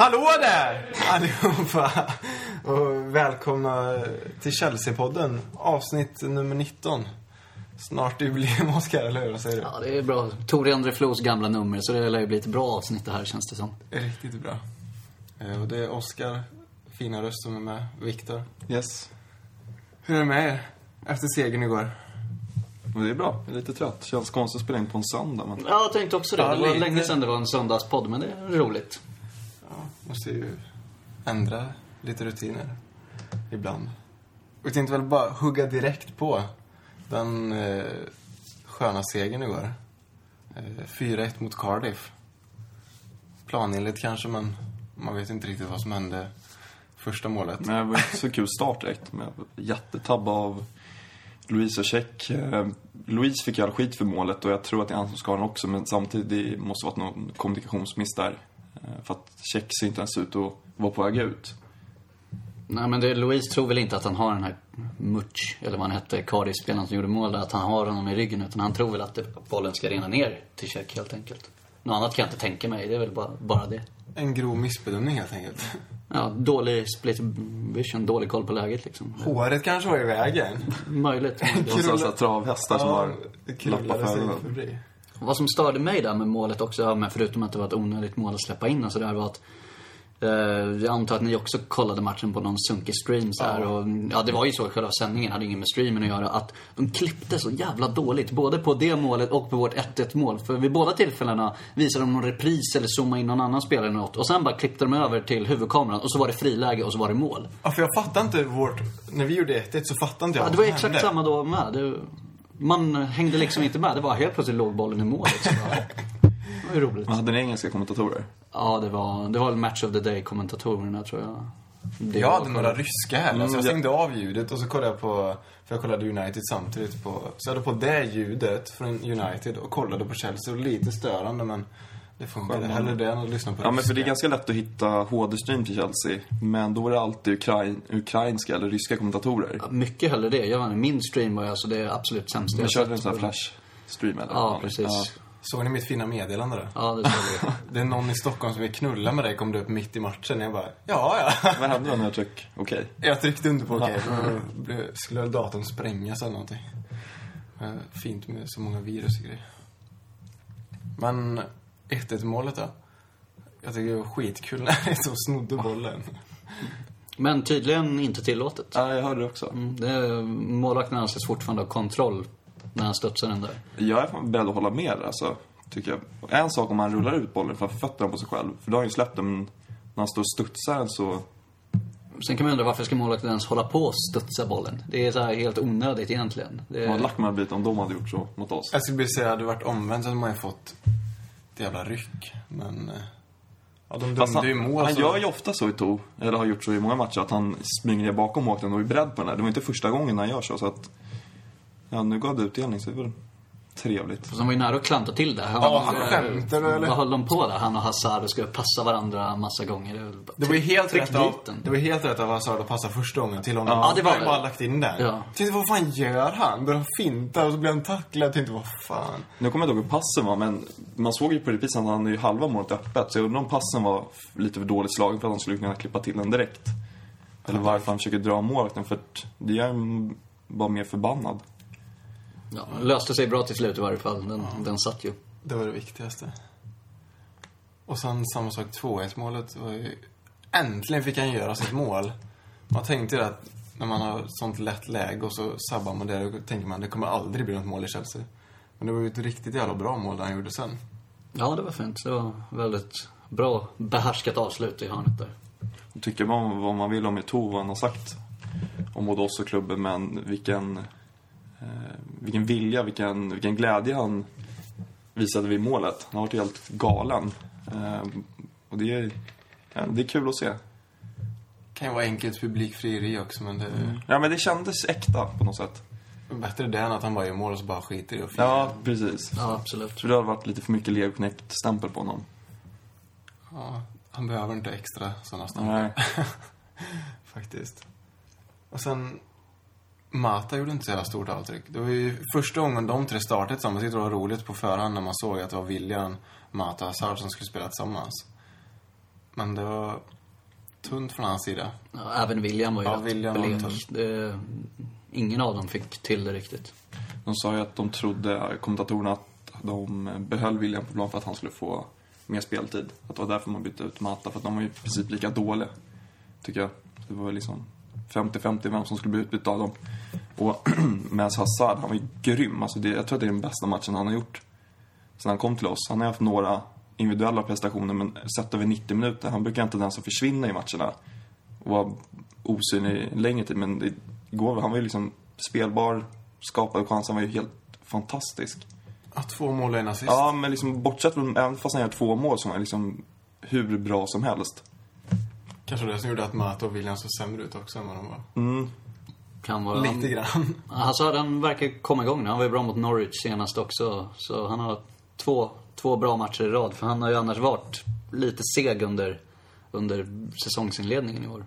Hallå där allihopa! Och välkomna till Chelsea-podden, avsnitt nummer 19. Snart jubileum, Oskar, eller hur? Vad säger du? Ja, det är bra. Tori André Flos gamla nummer, så det lär ju bli ett bra avsnitt det här, känns det som. Riktigt bra. Eh, Och det är Oskar, fina röst, som är med. Viktor. Yes. Hur är det med er? Efter segern igår? Men det är bra. Jag är lite trött. Känns konstigt att spela in på en söndag, men... Ja, jag tänkte också det. Det var länge sedan det var en söndagspodd, men det är roligt. Måste ju ändra lite rutiner. Ibland. Vi jag tänkte väl bara hugga direkt på den eh, sköna segern igår. Eh, 4-1 mot Cardiff. Planenligt kanske, men man vet inte riktigt vad som hände första målet. Nej, det var inte så kul start direkt. Med jättetabba av Louise och Check. Eh, Louise fick ju all skit för målet och jag tror att det är han som ska ha den också. Men samtidigt, det måste varit någon kommunikationsmiss där. Eh, För att Check ser inte ens ut att vara på väg ut. Nej, men det, Louise tror väl inte att han har den här Much, eller vad han hette, Cardiff-spelaren som gjorde mål där, att han har honom i ryggen. Utan han tror väl att bollen ska rena ner till check helt enkelt. Något annat kan jag inte tänka mig, det är väl bara, bara det. En grov missbedömning helt enkelt. Ja, dålig split vision, dålig koll på läget liksom. Håret kanske var i vägen. Möjligt. Det var så här travhästar som har lappat krullade för sig ögonen. Vad som störde mig där med målet också, men förutom att det var ett onödigt mål att släppa in och sådär, var att eh, jag antar att ni också kollade matchen på någon sunkig stream så här, Ja. och ja, det var ju så själva sändningen, hade inget med streamen att göra, att de klippte så jävla dåligt. Både på det målet och på vårt 1-1 mål. För vid båda tillfällena visade de någon repris eller zoomade in någon annan spelare eller något. Och sen bara klippte de över till huvudkameran och så var det friläge och så var det mål. Ja, för jag fattar inte vårt... När vi gjorde 1-1 så fattade inte jag Ja, det var exakt hände. samma då med. Det, man hängde liksom inte med. Det var helt plötsligt låg bollen i målet. Så bara, det var ju roligt. Men hade ni engelska kommentatorer? Ja, det var, det var väl Match of the Day-kommentatorerna tror jag. Det Jag hade några ryska här, Mm, så jag ja. stängde av ljudet och så kollade jag på, för jag kollade United samtidigt på, så jag hade på det ljudet från United och kollade på Chelsea och lite störande men det funkade. Skönt. Hellre det än att lyssna på Ja, men för det är ryska. ganska lätt att hitta HD-stream till Chelsea. Men då är det alltid ukrain, ukrainska eller ryska kommentatorer. Ja, Mycket hellre det. Jag vet inte, min stream var alltså det absolut sämsta Men jag körde en sån här flash-stream eller? Ja, precis. Såg ni mitt fina meddelande då? Ja, det såg vi. Det är någon i Stockholm som vill knulla med dig, kom det upp mitt i matchen. Jag bara, ja, ja. Vad hände då när jag tryckte okej? Jag tryckte under på okej, okay, skulle datorn sprängas eller någonting. Eh, Fint med så många virus och grejer. Men 1-1 målet då? Jag tycker det var skitkul när jag så snodde bollen. Men tydligen inte tillåtet. Ja, jag hörde det också. Mm, det, målvakten anses fortfarande ha kontroll när han studsar den där. Jag är fan beredd att hålla med där, alltså. Tycker jag. En sak om han rullar ut bollen framför fötterna på sig själv. För då har han ju släppt den, men när han står och studsar den så... Sen kan man undra varför ska målvakten ens hålla på och studsa bollen? Det är så här helt onödigt egentligen. Det, man hade blivit om de hade gjort så mot oss. Jag skulle säga att det hade varit omvänt så hade man ju fått ett jävla ryck. Men... eh, Ja, de dömde ju han, mål han så... gör ju ofta så i To, eller har gjort så i många matcher, att han smyger ner bakom målvakten och är beredd på den där. Det var inte första gången han gör så, så att... Ja, nu gav det utdelning, så det är väl trevligt. De var ju nära att klanta till det. Han, Ja, skämtar du, eller? Vad höll de på där? Han och Hazard och skulle passa varandra massa gånger. Det, var ju helt rätt av, det var helt rätt av Hazard att passa första gången till honom. Ja, det var Han det. bara lagt in den. Ja. Tänkte, vad fan gör han? Börjar finta och så blir han tacklad. Jag tänkte, vad fan. Nu kommer jag inte ihåg hur passen var, men man såg ju på reprisen att han är ju halva målet öppet. Så jag undrar om passen var lite för dåligt slagen för att han skulle kunna klippa till den direkt. Eller varför han försöker dra målvakten, för att det gör bara mer förbannad. Ja, det löste sig bra till slut i varje fall. Den, den satt ju. Det var det viktigaste. Och sen samma sak, 2-1 målet var ju... Äntligen fick han göra sitt mål. Man tänkte ju att när man har sånt lätt läge och så sabbar man det, då tänker man det kommer aldrig bli något mål i Chelsea. Men det var ju ett riktigt jävla bra mål han gjorde sen. Ja, det var fint. Det var väldigt bra behärskat avslut i hörnet där. Jag tycker man vad man vill om Eto'o, vad han har sagt om både oss och klubben, men vilken, vilken vilja, vilken, vilken glädje han visade vid målet. Han har varit helt galen. Eh, och det är, ja, det är kul att se. Kan ju vara enkelt publikfrieri också, men det är Ja, men det kändes äkta på något sätt. bättre det än att han bara gör mål och så bara skiter i och firar. Ja, precis. Ja, absolut. För det har varit lite för mycket Leo Knekt-stämpel på honom. Ja, han behöver inte extra sådana Nej. Faktiskt. Och sen... Mata gjorde inte så jävla stort avtryck. Det var ju första gången de tre startade tillsammans. Det var roligt på förhand när man såg att det var William, Mata och Hazard som skulle spela tillsammans. Men det var tunt från hans sida. Ja, även William var ju Ja, rätt William blek. Det, ingen av dem fick till det riktigt. De sa ju att de trodde, kommentatorerna, att de behöll William på plan för att han skulle få mer speltid. Att det var därför man bytte ut Mata, för att de var ju i princip lika dåliga. Tycker jag. Det var liksom 50-50 vem som skulle bli utbytt av dem. Och med Hazard, han var ju grym. Alltså det, jag tror att det är den bästa matchen han har gjort sen han kom till oss. Han har haft några individuella prestationer, men sett över 90 minuter. Han brukar inte den som försvinner i matcherna och vara osynlig längre tid. Men igår, han var ju liksom spelbar, skapade chanser, han var ju helt fantastisk. Ja, två mål och en assist. Ja, men liksom bortsett från, även fast han gör två mål så var han liksom hur bra som helst. Kanske det som gjorde att Mata och William såg sämre ut också än vad de var. Mm. Kan vara... Lite grann. Alltså, den verkar komma igång nu. Han var ju bra mot Norwich senast också. Så han har två, två bra matcher i rad. För han har ju annars varit lite seg under, under säsongsinledningen i år.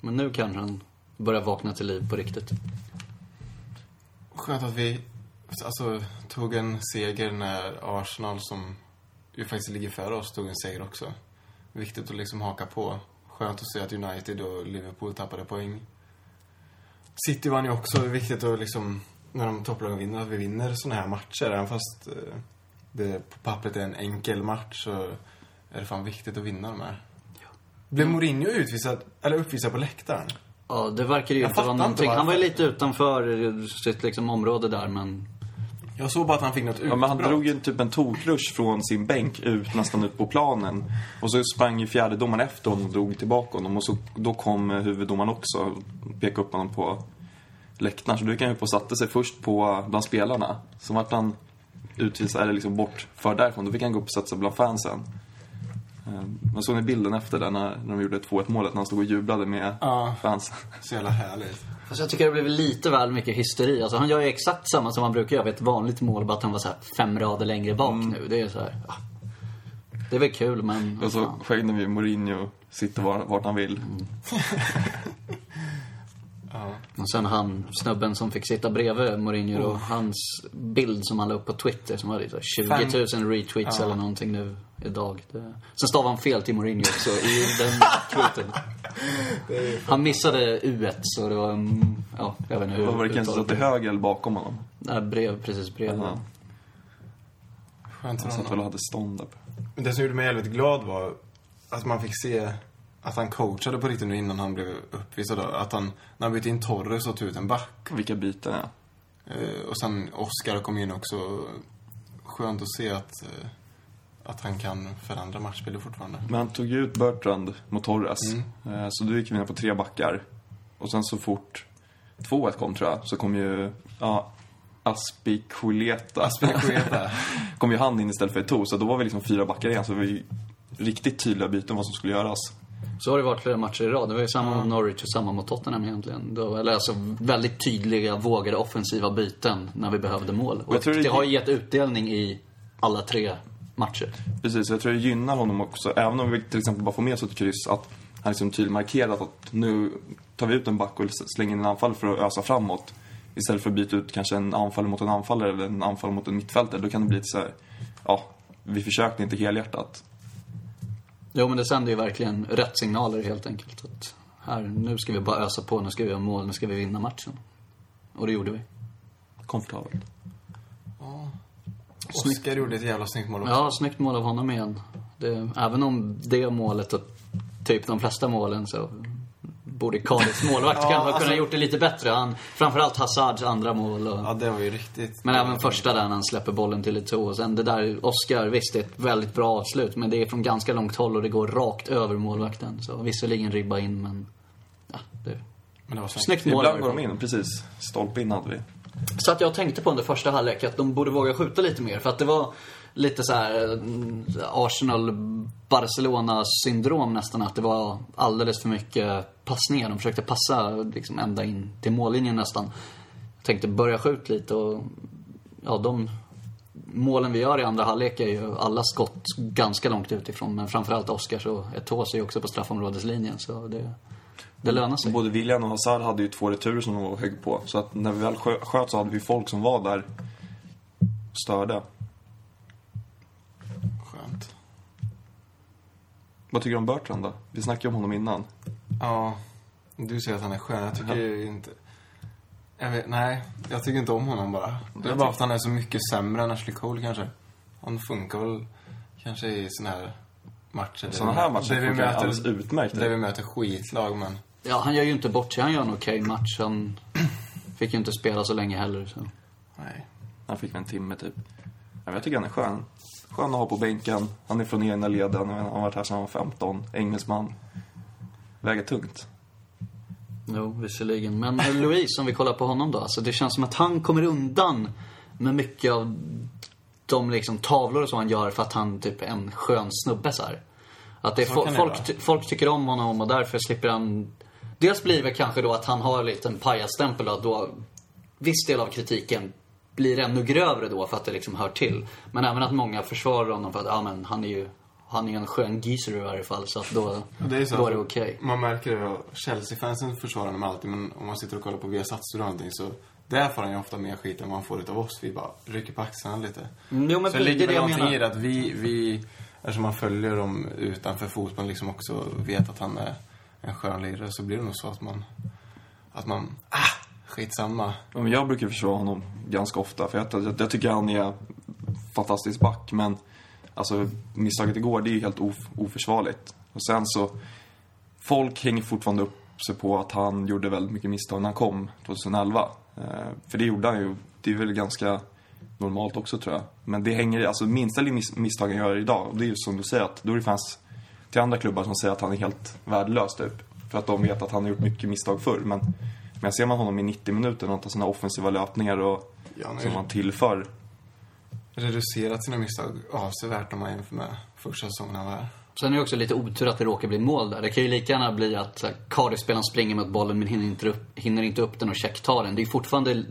Men nu kanske han börjar vakna till liv på riktigt. Skönt att vi alltså, tog en seger när Arsenal, som ju faktiskt ligger före oss, tog en seger också. Viktigt att liksom haka på. Skönt att se att United och Liverpool tappade poäng. City vann ju också. Det är viktigt att liksom, när de topplagen vinner, att vi vinner såna här matcher. Även fast eh, det på pappret är en enkel match så är det fan viktigt att vinna de här. Blev Mourinho utvisad, eller uppvisad på läktaren? Ja, det verkar ju inte vara fattar inte någonting. Han var ju lite utanför sitt liksom, område där, men... Jag såg bara att han fick något utbrott. Ja, men han drog ju typ en tokrush från sin bänk ut, nästan ut på planen. Och så sprang ju fjärdedomaren efter honom och drog tillbaka honom. Och så, då kom huvuddomaren också och pekade upp honom på läktaren. Så gick han upp och satte sig först på bland spelarna. Så vart han utvisad, eller liksom bortförd därifrån. Då fick han gå upp och sätta sig bland fansen. Eh, Man såg ni bilden efter det när, när de gjorde 2-1 målet, när han stod och jublade med Ja. fansen. Så jävla härligt. Fast jag tycker det blev lite väl mycket hysteri. Alltså han gör ju exakt samma som han brukar göra vid ett vanligt mål, bara att han var så fem rader längre bak nu. Det är så här, ja. Det är väl kul, men... Och så skängde vi Mourinho sitter var, vart han vill. Och sen han, snubben som fick sitta bredvid Mourinho och hans bild som han la upp på Twitter som hade så här 20 000 retweets eller någonting nu idag. Det... Sen stavade han fel till Mourinho också i den tweeten. Han missade U1 så det var, mm, ja, jag vet inte hur var det kanske till höger eller bakom honom? Nej, brev, precis bredvid. Ja. Skönt för Han satt väl och hade stånd där. Men Det som gjorde mig jävligt glad var att man fick se att han coachade på riktigt nu innan han blev uppvisad. Att han, när han bytte in Torres och tog ut en back. Vilka byten, ja. Eh, och sen Oscar kom in också. Skönt att se att, eh, att han kan förändra matchbilder fortfarande. Men han tog ut Bertrand mot Torres. Eh, Så då gick vi ner på tre backar. Och sen så fort 2-1 kom, tror jag, så kom ju... Ja, Aspikueta. Aspilicueta. kom ju han in istället för Eto'o. Så då var vi liksom fyra backar igen. Så ju riktigt tydliga byten vad som skulle göras. Så har det varit flera matcher i rad. Det var ju samma mot Norwich och samma mot Tottenham egentligen. Då, eller alltså väldigt tydliga, vågade offensiva byten när vi behövde mål. Och jag tror det, det- har gett utdelning i alla tre matcher. Precis, jag tror det gynnar honom också. Även om vi till exempel bara får med oss ett kryss. Att han liksom tydligt markerat att nu tar vi ut en back och slänger in en anfall för att ösa framåt. Istället för att byta ut kanske en anfallare mot en anfallare eller en anfallare mot en mittfältare. Då kan det bli lite så här, ja, vi försökte inte helhjärtat. Jo, men det sänder ju verkligen rätt signaler helt enkelt. Att här, nu ska vi bara ösa på, nu ska vi göra mål, nu ska vi vinna matchen. Och det gjorde vi. Komfortabelt. Oscar gjorde ett jävla snyggt mål också. Ja, snyggt mål av honom igen. Det, även om det målet och typ de flesta målen så borde Cardiffs målvakt Ja, kanske ha alltså- kunnat gjort det lite bättre. Han, framförallt Hazards andra mål. Och, Ja, det var ju riktigt... Men även första där när han släpper bollen till Eto'o. Och sen det där, Oscar, visst det är ett väldigt bra avslut. Men det är från ganska långt håll och det går rakt över målvakten. Så visserligen ribba in men... Ja, det... Men det var snyggt. Snyggt mål. Ibland går de in, precis. Stolpe in hade vi. Så att jag tänkte på under första halvlek att de borde våga skjuta lite mer. För att det var lite så här eh, Arsenal-Barcelona-syndrom nästan. Att det var alldeles för mycket passningar. De försökte passa liksom ända in till mållinjen nästan. Jag tänkte börja skjuta lite och ja, de målen vi gör i andra halvlek är ju alla skott ganska långt utifrån. Men framförallt Oscars och Eto'os är ju också på straffområdeslinjen. Så det, det lönar sig. Både William och Hazard hade ju två returer som de var högg på. Så att när vi väl sköt så hade vi folk som var där och störde. Skönt. Vad tycker du om Bertrand då? Vi snackade om honom innan. Ja, du säger att han är skön. Jag tycker ju inte... Jag vet, nej, jag tycker inte om honom bara. Det är bara att han är så mycket sämre än Ashley Cole kanske. Han funkar väl kanske i såna här matcher. Sådana här matcher där vi funkar möter- alldeles utmärkt. Där vi möter skitlag, men... Ja, han gör ju inte bort sig. Han gör en okej match. Han fick ju inte spela så länge heller. Så. Nej. Han fick väl en timme typ. Ja, men Jag tycker han är skön. Skön att ha på bänken. Han är från egna leden. Han har varit här sedan han var 15. Engelsman. Väger tungt. Jo, visserligen. Men eh, Louise, om vi kollar på honom då. Alltså, det känns som att han kommer undan med mycket av de liksom, tavlor och så han gör för att han typ är en skön snubbe så här. Att det är Så fo- folk, ty- folk tycker om honom och därför slipper han... Dels blir det kanske då att han har lite en pajasstämpel och då viss del av kritiken blir ännu grövre då för att det liksom hör till. Men även att många försvarar honom för att ja, men han är ju han är en skön geezer i varje fall så att då, Det är så då är det okej. Man märker det. Chelsea-fansen försvarar honom alltid, men om man sitter och kollar på Viasat och någonting så... Där får han ju ofta mer skit än vad han får utav oss. Vi bara rycker på axlarna lite. Mm, Jo men så det ligger väl någonting i det att vi, vi, eftersom man följer dem utanför fotbollen liksom också vet att han är en skön lirare så blir det nog så att man, att man, ah, skitsamma. Ja, Jag brukar försvara honom ganska ofta. För jag, jag, jag tycker han är fantastisk back. Men alltså, misstaget igår, det är ju helt of, oförsvarligt. Och sen så... Folk hänger fortfarande upp sig på att han gjorde väldigt mycket misstag när han kom 2011. Eh, för det gjorde han ju. Det är väl ganska normalt också tror jag. Men det hänger alltså minsta mis- misstag han gör idag, och det är ju som du säger att då är det fans till andra klubbar som säger att han är helt värdelös typ. För att de vet att han har gjort mycket misstag förr. Men, men ser man honom i 90 minuter, han tar sina offensiva löpningar och Ja, som han tillför. Reducerat sina misstag avsevärt om man jämför med första säsongen han var här. Sen är det också lite otur att det råkar bli mål där. Det kan ju lika gärna bli att Cardiff-spelaren springer mot bollen men hinner inte upp, hinner inte upp den och checktar den. Det är fortfarande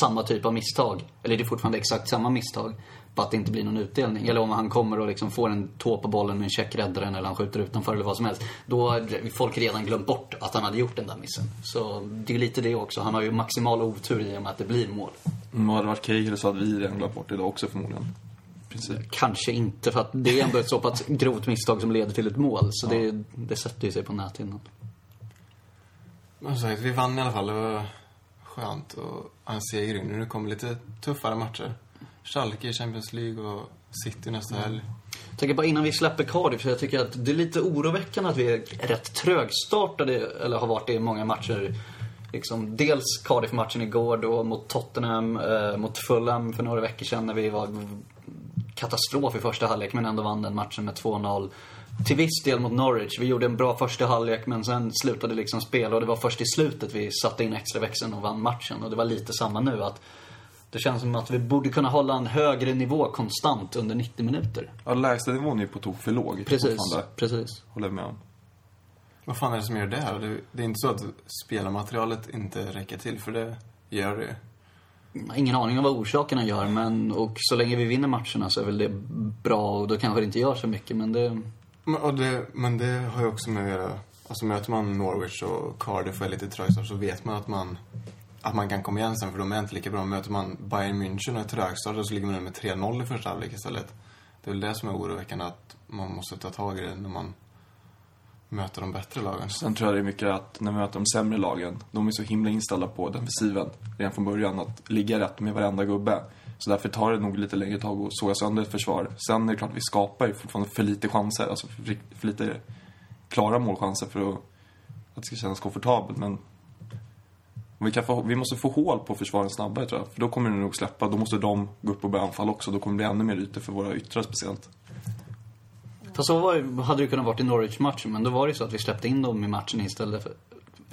samma typ av misstag. Eller det är fortfarande exakt samma misstag. Bara att det inte blir någon utdelning. Eller om han kommer och liksom får en tå på bollen med en check räddar den eller han skjuter utanför eller vad som helst. Då har folk redan glömt bort att han hade gjort den där missen. Så det är lite det också. Han har ju maximal otur i och med att det blir mål. Om det hade varit Cahill så hade vi redan glömt bort det idag också förmodligen. Princip. Kanske inte för att det är ändå ett så pass grovt misstag som leder till ett mål. Så det, det sätter ju sig på näthinnan. Men som sagt, vi vann i alla fall. Det var skönt och ha en seger in. Nu kommer lite tuffare matcher. Schalke i Champions League och City nästa helg. Jag tänker bara innan vi släpper Cardiff, så jag tycker att det är lite oroväckande att vi är rätt trögstartade, eller har varit det i många matcher. Liksom, dels Cardiff-matchen igår då mot Tottenham, eh, mot Fulham för några veckor sedan när vi var katastrof i första halvlek men ändå vann den matchen med 2-0. Till viss del mot Norwich. Vi gjorde en bra första halvlek men sen slutade liksom spela och det var först i slutet vi satte in extra växeln och vann matchen. Och det var lite samma nu att det känns som att vi borde kunna hålla en högre nivå konstant under 90 minuter. Ja, lägsta nivån är ju på tok för låg Precis, precis. Håller med om. Vad fan är det som gör det här? Det, är inte så att spelarmaterialet inte räcker till, för det gör det. Ingen aning om vad orsakerna gör, men och så länge vi vinner matcherna så är väl det bra och då kanske det inte gör så mycket, men det... Men, och det, men det har ju också med att göra... Alltså möter man Norwich och Cardiff och är lite trögstart så vet man att man, att man kan komma igen sen för de är inte lika bra. Möter man Bayern München och är trögstartade så ligger man med 3-0 i första halvlek istället. Det är väl det som är oroväckande, att man måste ta tag i det när man möter de bättre lagen. Sen tror jag det är mycket att när man möter de sämre lagen, de är så himla inställda på defensiven redan från början, att ligga rätt med varenda gubbe. Så därför tar det nog lite längre tag att såga sönder ett försvar. Sen är det klart att vi skapar ju fortfarande för lite chanser, alltså för, för lite klara målchanser för att, att det ska kännas komfortabelt. Men vi, kan få, vi måste få hål på försvaren snabbare tror jag, för då kommer det nog släppa. Då måste de gå upp och börja anfalla också, då kommer det bli ännu mer ytor för våra yttrar speciellt. Fast så var, hade det kunnat vara i Norwich-matchen, men då var det ju så att vi släppte in dem i matchen istället för,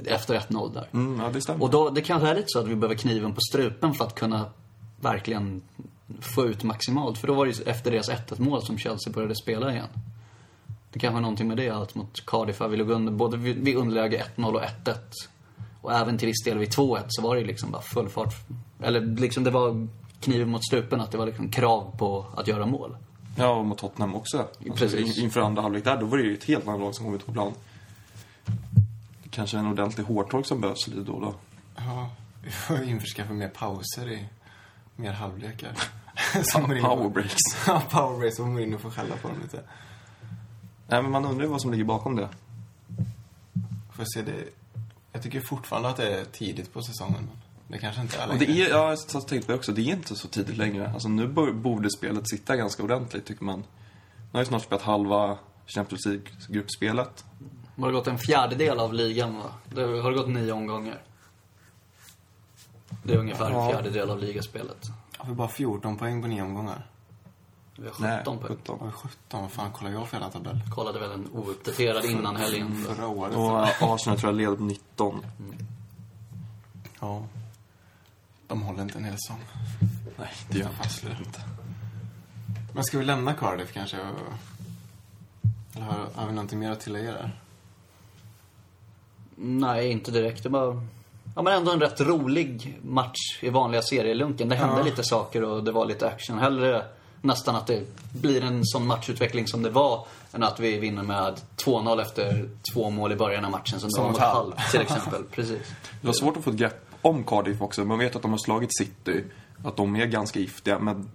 efter 1-0 där. Mm, ja, det stämmer. Och då, det kanske är lite så att vi behöver kniven på strupen för att kunna verkligen få ut maximalt. För då var det ju efter deras 1-1 mål som Chelsea började spela igen. Det kanske är någonting med det, allt mot Cardiff. Vi låg under, både vid underläge 1-0 och 1-1. Och även till viss del vid 2-1 så var det ju liksom bara full fart. Eller liksom det var kniven mot strupen, att det var liksom krav på att göra mål. Ja, och mot Tottenham också. Alltså, Precis. in- Inför andra halvlek där, då var det ju ett helt annat lag som kom ut på plan. Det kanske är en ordentlig hårtork som behövs lite då och då. Ja, vi får införskaffa mer pauser i mer halvlekar. Power breaks. Ja, power breaks. Så Mourinho får skälla på dem lite. Nej, men man undrar ju vad som ligger bakom det. Får jag se det. Jag tycker fortfarande att det är tidigt på säsongen. Det kanske inte är Och längre. det är, ja, jag har tänkt på det också, det är inte så tidigt längre. Alltså nu borde spelet sitta ganska ordentligt, tycker man. Nu har ju snart spelat halva Champions League-gruppspelet. Det har gått en fjärdedel av ligan va? Det har gått nio omgångar. Det är ungefär en Ja. fjärdedel av ligaspelet. Har vi bara 14 poäng på nio omgångar? Vi har 17 Nej, poäng. 17. Har vi 17? Vad fan kollar jag för jävla tabell? Kollade väl en ouppdaterad innan helgen. Förra året. Och Arsenal tror jag leder på 19. Ja. De håller inte en hel säsong. Nej, det gör Jag han fastnar inte. Men ska vi lämna Cardiff kanske? Eller har, har vi någonting mer att tillägga där? Nej, inte direkt. Det var... Ja, men ändå en rätt rolig match i vanliga serielunken. Det hände Ja. lite saker och det var lite action. Hellre nästan att det blir en sån matchutveckling som det var än att vi vinner med 2-0 efter två mål i början av matchen som det var mot. Hull, till exempel. Precis. Det var svårt att få ett grepp om Cardiff också. Man vet att de har slagit City, att de är ganska giftiga. Men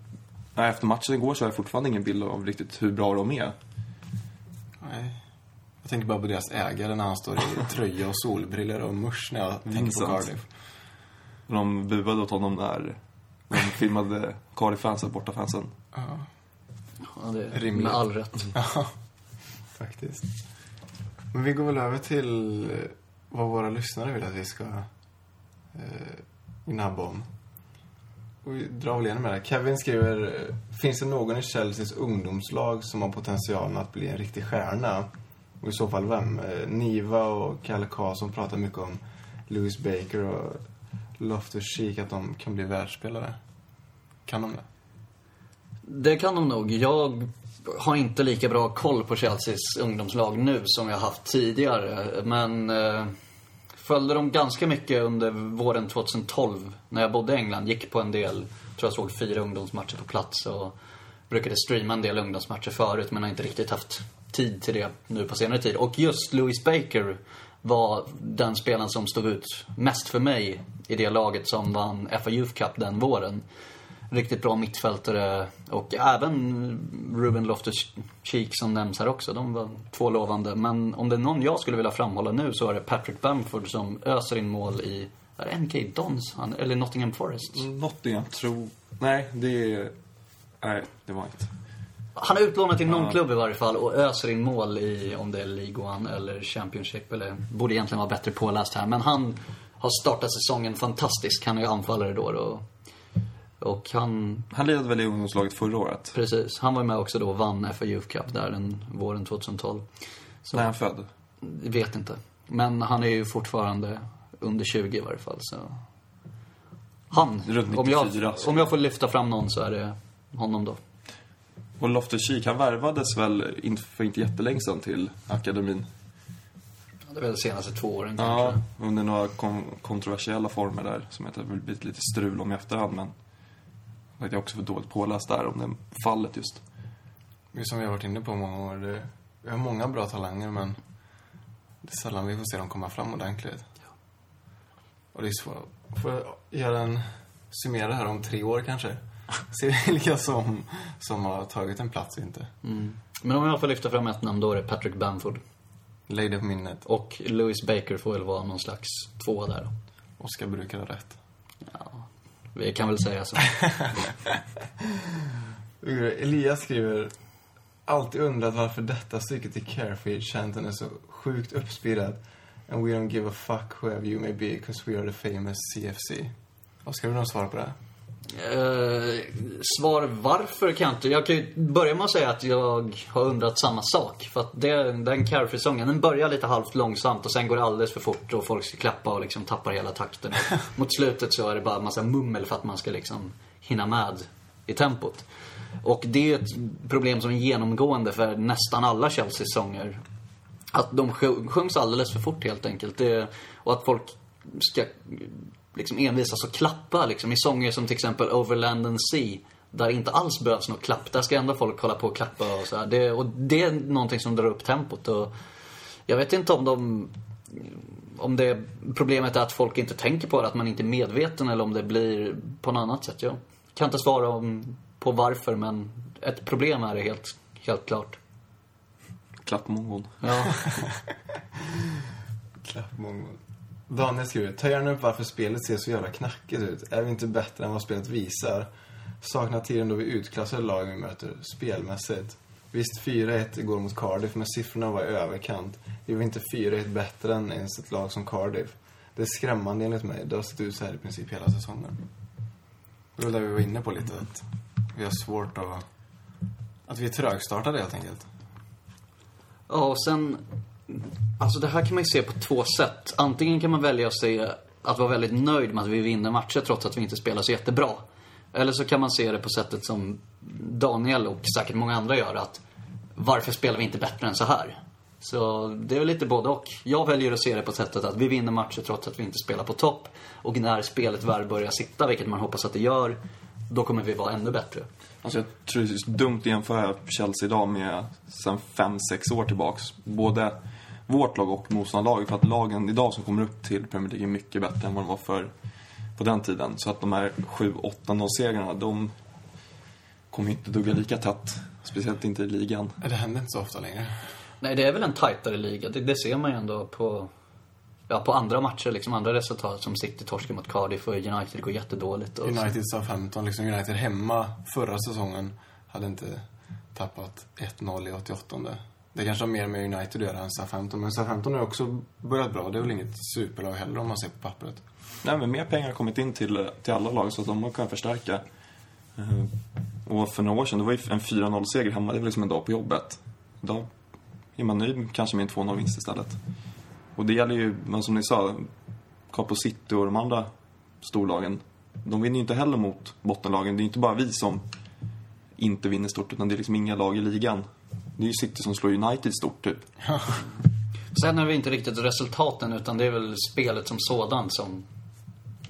efter matchen igår så har jag fortfarande ingen bild av riktigt hur bra de är. Nej. Jag tänker bara på deras ägare när han står i tröja och solbriller och musch när jag tänker på. Cardiff. De buade åt honom när de filmade Cardiff-fansen, bortafansen. Ja, Ja, det, Rimligt. med all rätt. Ja, faktiskt. Men vi går väl över till eh, vad våra lyssnare vill att vi ska eh, gnabba om. Och vi drar väl igenom det här. Kevin skriver, eh, finns det någon i Chelseas ungdomslag som har potentialen att bli en riktig stjärna? Och i så fall vem? Eh, Niva och Kalle Karlsson pratar mycket om Louis Baker och Loftus-Cheek, att de kan bli världsspelare. Kan de det? Det kan de nog. Jag har inte lika bra koll på Chelseas ungdomslag nu som jag haft tidigare. Men eh, följde dem ganska mycket under våren 2012 när jag bodde i England. Gick på en del, tror jag såg fyra ungdomsmatcher på plats och brukade streama en del ungdomsmatcher förut men har inte riktigt haft tid till det nu på senare tid. Och just Louis Baker var den spelaren som stod ut mest för mig i det laget som vann FA Youth Cup den våren riktigt bra mittfältare och även Ruben Loftus-Cheek som nämns här också. De var två lovande. Men om det är någon jag skulle vilja framhålla nu så är det Patrick Bamford som öser in mål i, är det MK Dons? Han, eller Nottingham Forest? Nottingham, tror... Nej, det är... Nej, det var inte. Han är utlånad till någon klubb i varje fall och öser in mål i, om det är League One eller Championship eller, borde egentligen vara bättre påläst här. Men han har startat säsongen fantastiskt. Han är ju anfallare då. Och, och han, Han lirade väl i ungdomslaget förra året? Precis. Han var med också då och vann FA Youth Cup där den våren 2012. Så, När han född? vet inte. Men han är ju fortfarande under 20 i varje fall. Så. Han. Runt om, jag, 94, om jag får lyfta fram någon så är det honom då. Och Loftus-Cheek, han värvades väl för inte jättelänge sedan till akademin? Det är väl de senaste två åren Ja, kanske. under några kon kontroversiella former där som jag har blivit lite strul om i efterhand men jag är också för dåligt påläst där om det fallet just. Det är som vi har varit inne på många år. Det, vi har många bra talanger, men det är sällan vi får se dem komma fram ordentligt. Och det är svårt. Får jag göra en summera här om tre år kanske? Se vilka som, som har tagit en plats och inte. Mm. Men om jag får lyfta fram ett namn då är det Patrick Bamford. Lägg det på minnet. Och Louis Baker får väl vara någon slags tvåa där då. Oskar brukar ha rätt. Vi kan väl säga så. Elias skriver Alltid undrat varför detta stycket i Carefree-chanten är så sjukt uppspirrat. And we don't give a fuck whoever you may be, cause we are the famous CFC. Oskar, vill du ha svar på det? Eh, svar varför kan jag inte. Jag kan ju börja med att säga att jag har undrat samma sak. För att det, den Carefree-sången, den börjar lite halvt långsamt och sen går det alldeles för fort och folk ska klappa och liksom tappar hela takten. Och mot slutet så är det bara en massa mummel för att man ska liksom hinna med i tempot. Och det är ett problem som är genomgående för nästan alla Chelsea-sånger. Att de sjung- sjungs alldeles för fort helt enkelt. Det, och att folk ska liksom envisas och klappa liksom i sånger som till exempel Overland and Sea. Där inte alls behövs något klapp. Där ska ändå folk hålla på och klappa och så här. Det, och det är någonting som drar upp tempot. Och jag vet inte om de... Om det problemet är att folk inte tänker på det, att man inte är medveten eller om det blir på något annat sätt. Jag kan inte svara om, på varför men ett problem är det helt, helt klart. klappmongon. Ja. Klappmongo. Daniel skriver, ta gärna upp varför spelet ser så jävla knackigt ut. Är vi inte bättre än vad spelet visar? Saknar tiden då vi utklassade lagen vi möter, spelmässigt. Visst, 4-1 går mot Cardiff, men siffrorna var i överkant. Vi var inte 4-1 bättre än ens ett lag som Cardiff. Det är skrämmande enligt mig. Det har sett ut så här i princip hela säsongen. Det var det vi var inne på lite, att vi har svårt att... Att vi är trögstartade helt enkelt. Ja, och sen... Alltså det här kan man ju se på två sätt. Antingen kan man välja att se att vara väldigt nöjd med att vi vinner matcher trots att vi inte spelar så jättebra. Eller så kan man se det på sättet som Daniel och säkert många andra gör. Att varför spelar vi inte bättre än så här? Så det är väl lite både och. Jag väljer att se det på sättet att vi vinner matcher trots att vi inte spelar på topp. Och när spelet väl börjar sitta, vilket man hoppas att det gör, då kommer vi vara ännu bättre. Alltså jag tror det är dumt att jämföra Chelsea idag med sen fem sex år tillbaks. Både vårt lag och motståndarlaget. För att lagen idag som kommer upp till Premier League är mycket bättre än vad de var för på den tiden. Så att de här 7-8-0 segrarna, de kommer inte dugga lika tätt. Speciellt inte i ligan. Det händer inte så ofta längre. Nej, det är väl en tajtare liga. Det, det ser man ju ändå på, ja, på andra matcher, liksom andra resultat. Som City torskar mot Cardiff och United går jättedåligt. Och United Southampton, liksom United hemma förra säsongen hade inte tappat 1-0 i 88. Det kanske har mer med United att göra än Southampton. Men Southampton har också börjat bra. Det är väl inget superlag heller om man ser på pappret. Nej, men mer pengar har kommit in till, till alla lag så att de har kunnat förstärka. Eh, och för några år sedan, det var ju en 4-0-seger hemma. Det var liksom en dag på jobbet. Idag är man nöjd kanske med en 2-0-vinst istället. Och det gäller ju, men som ni sa, Capo City och de andra storlagen. De vinner ju inte heller mot bottenlagen. Det är ju inte bara vi som inte vinner stort, utan det är liksom inga lag i ligan. Det är ju City som slår United stort, typ. Sen är det inte riktigt resultaten, utan det är väl spelet som sådant som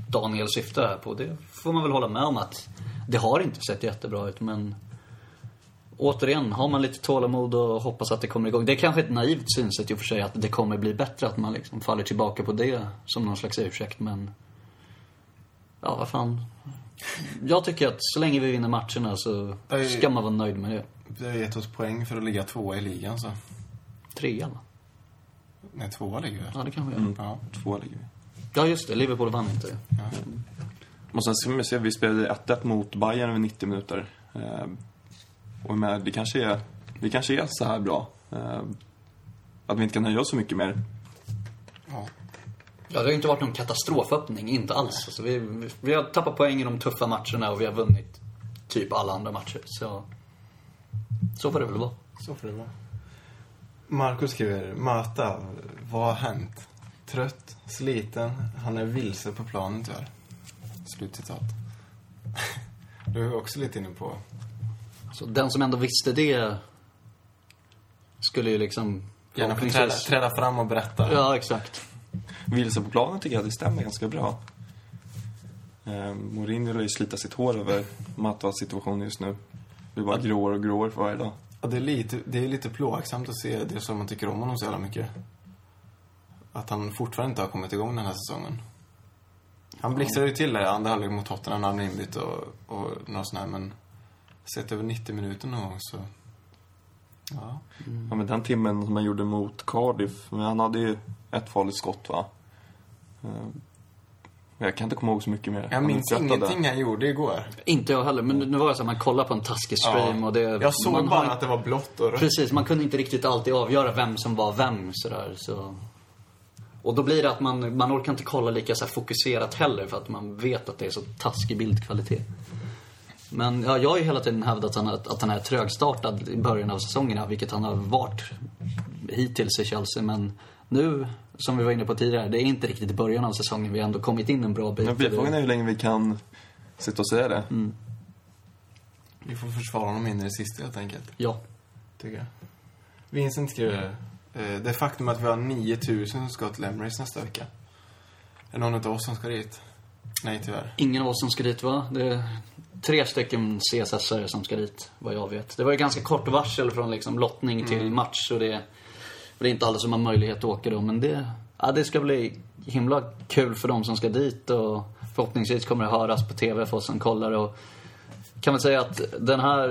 Daniel syftar här på. Det får man väl hålla med om att det har inte sett jättebra ut, men återigen, har man lite tålamod och hoppas att det kommer igång. Det är kanske ett naivt synsätt i och för sig, att det kommer bli bättre, att man liksom faller tillbaka på det som någon slags ursäkt, men... Ja, vad fan. Jag tycker att så länge vi vinner matcherna så ska man vara nöjd med det. Det har gett oss poäng för att ligga tvåa i ligan, så. Trea, va? Nej, tvåa ligger vi. Ja, det kan vi göra. Ja. Två ligger vi. Ja, just det. Liverpool vann inte. ja. Och sen ska vi se, vi spelade 1-1 mot Bayern över 90 minuter. Eh, och med, det kanske är, det kanske är så här bra. Eh, att vi inte kan nöja oss så mycket mer. ja. Ja, det har ju inte varit någon katastroföppning, inte alls. Alltså, vi, vi- vi har tappat poäng i de tuffa matcherna och vi har vunnit typ alla andra matcher. Så, så får det väl vara. Så får det vara. Marcus skriver, Mata, vad har hänt? Trött, sliten, han är vilse på planen tyvärr. Slutcitat. Du är också lite inne på... Så den som ändå visste det skulle ju liksom... Gärna få träda, träda fram och berätta. Ja, exakt. Vilse på planen tycker jag det stämmer ganska bra. Eh, Mourinho lär ju slita sitt hår över Matas situation just nu. Blir bara gråare och gråare för varje dag. Ja, det, är lite, det är lite plågsamt att se det som man tycker om honom så jävla mycket. Att han fortfarande inte har kommit igång den här säsongen. Han blixtrade ju till där i andra halvlek mot Tottenham när han blev inbytt och, och något sånt här, men sett över 90 minuter någon gång så... Ja. Ja, men den timmen som han gjorde mot Cardiff, men han hade ju ett farligt skott va? Jag kan inte komma ihåg så mycket mer. Jag minns ingenting han gjorde igår. Inte jag heller, men nu var det så att man kollar på en taskig stream och det... Jag såg man bara har- att det var blått och rött. Precis, man kunde inte riktigt alltid avgöra vem som var vem sådär, så... Och då blir det att man, man orkar inte kolla lika så här fokuserat heller för att man vet att det är så taskig bildkvalitet. Men ja, jag har ju hela tiden hävdat att han, är- att han är trögstartad i början av säsongerna, vilket han har varit hittills i Chelsea. Men nu, som vi var inne på tidigare, det är inte riktigt i början av säsongen. Vi har ändå kommit in en bra bit. Men frågan är hur länge vi kan sitta och säga det. Mm. Vi får försvara honom in i det sista helt enkelt, Ja. tycker jag. Vincent skriver, eh, det faktum att vi har 9000 som ska till Emirates nästa vecka. Är det någon av oss som ska dit? Nej, tyvärr. Ingen av oss som ska dit va? Det är tre stycken CSS-are som ska dit, vad jag vet. Det var ju ganska kort varsel från liksom lottning till match och det, och det är inte alla som har möjlighet att åka då. Men det, ja, det ska bli himla kul för de som ska dit och förhoppningsvis kommer det höras på TV för oss som kollar. Och kan man säga att den här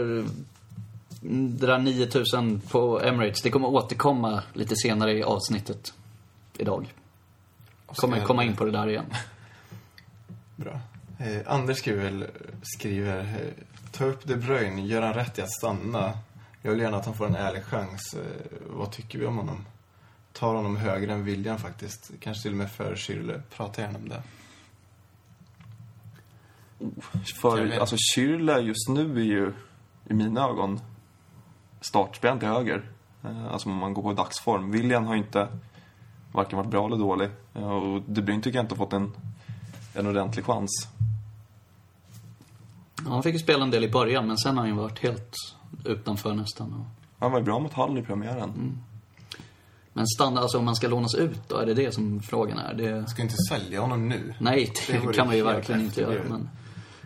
det där 9000 på Emirates, det kommer återkomma lite senare i avsnittet idag. Kommer komma in på det där igen. Bra. Eh, Anders skriver, skriver ta upp De Bruyne, gör han rätt i att stanna? Jag vill gärna att han får en ärlig chans. Eh, vad tycker vi om honom? Tar honom högre än William faktiskt. Kanske till och med för Schürrle. Prata gärna om det. För, Jag vet. alltså Schürrle just nu är ju, i mina ögon, startspelaren till höger. Eh, Alltså om man går på dagsform. William har ju inte varken varit bra eller dålig. Eh, Och De Bruyne tycker jag inte har fått en, en ordentlig chans. Ja, han fick ju spela en del i början, men sen har han ju varit helt utanför nästan. Och- Han var ju bra mot Hall i premiären. Men stanna, alltså om man ska lånas ut då, är det det som frågan är? Det... Ska inte sälja honom nu. Nej, det, Det kan man ju verkligen inte göra. Men,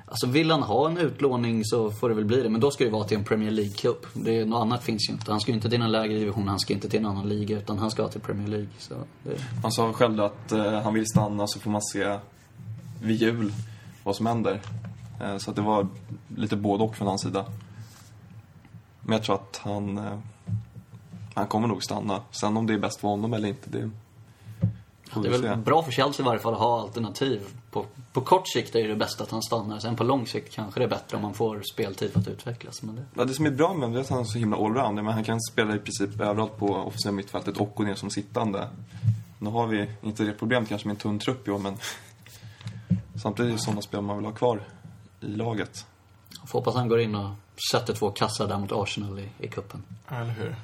alltså vill han ha en utlåning så får det väl bli det. Men då ska det vara till en Premier League-klubb. Det, något annat finns ju inte. Han ska ju inte till en lägre division, han ska inte till en annan liga. Utan han ska till Premier League. Så det, Han sa själv att eh, han vill stanna så får man se vid jul vad som händer. Eh, så att det var lite både och från hans sida. Men jag tror att han, eh, han kommer nog stanna. Sen om det är bäst för honom eller inte, det får det vi är väl se. bra för Chelsea i varje fall att ha alternativ. På, på kort sikt är det det bästa att han stannar. Sen på lång sikt kanske det är bättre om man får speltid för att utvecklas. Men det... Ja, det som är bra med honom är att han är så himla allround. Men han kan spela i princip överallt på offensiva mittfältet och gå ner som sittande. Nu har vi inte det problemet kanske med en tunn trupp i år, men samtidigt är det sådana spel man vill ha kvar i laget. Jag får hoppas han går in och sätter två kassar där mot Arsenal i, i. Ja, Eller hur?